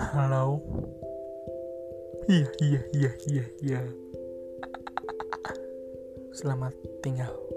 Halo. Iya, iya, iya, iya, iya. Selamat tinggal.